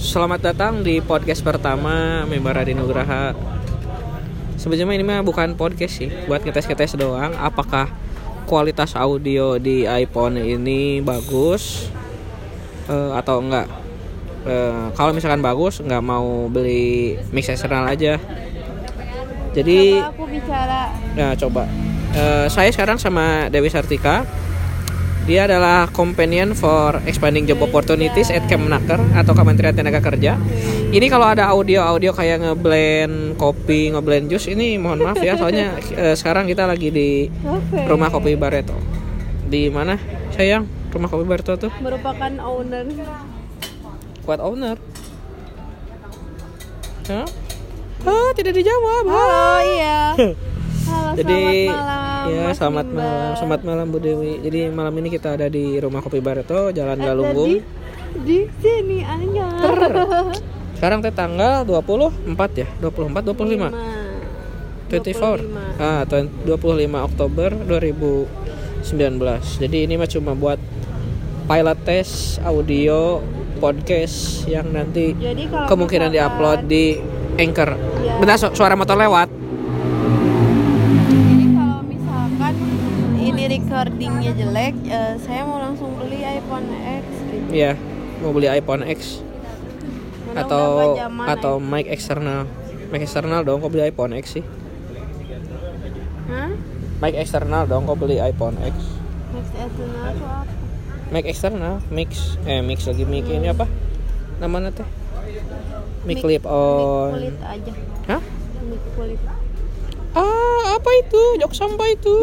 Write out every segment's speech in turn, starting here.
Selamat datang di podcast pertama Membara di Nugraha. Sebenarnya ini mah bukan podcast sih, buat ngetes-ngetes doang. Apakah kualitas audio di iPhone ini bagus eh, atau enggak? Eh, kalau misalkan bagus, nggak mau beli mix eksternal aja. Jadi, Coba aku bicara nah coba. Eh, saya sekarang sama Dewi Sartika. Dia adalah companion for expanding job opportunities at Kemnaker atau Kementerian Tenaga Kerja. Ini kalau ada audio-audio kayak ngeblend kopi, ngeblend jus ini mohon maaf ya soalnya eh, sekarang kita lagi di rumah kopi Barreto. Di mana? Sayang, rumah kopi Barreto tuh merupakan owner kuat owner. Hah? Ah, tidak dijawab. halo iya halo Jadi selamat malam ya Mas selamat Bimba. malam, selamat malam Bu Dewi. Jadi malam ini kita ada di rumah kopi Barreto, Jalan Galunggung. di, di sini aja Sekarang teh tanggal 24 ya, 24 25. 24. 25. Ah, twen- 25 Oktober 2019. Jadi ini mah cuma buat pilot test audio podcast yang nanti jadi kalau kemungkinan diupload di Anchor. Bentar su- suara motor lewat. Recordingnya jelek eh, saya mau langsung beli iPhone X gitu Iya, mau beli iPhone X atau atau mic eksternal. Mic eksternal dong kok beli iPhone X sih. Hah? Mic eksternal dong kok beli iPhone X. Eternal itu apa? Mic eksternal, mix eh mix lagi mic ini apa? Namanya teh? Mic clip Mic on. kulit aja Hah? Mic kulit Ah, apa itu? Jok sampah itu.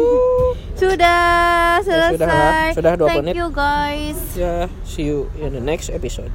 Sudah Ya, sudah selesai. Sudah dua Thank menit. you guys. ya, see you in the next episode.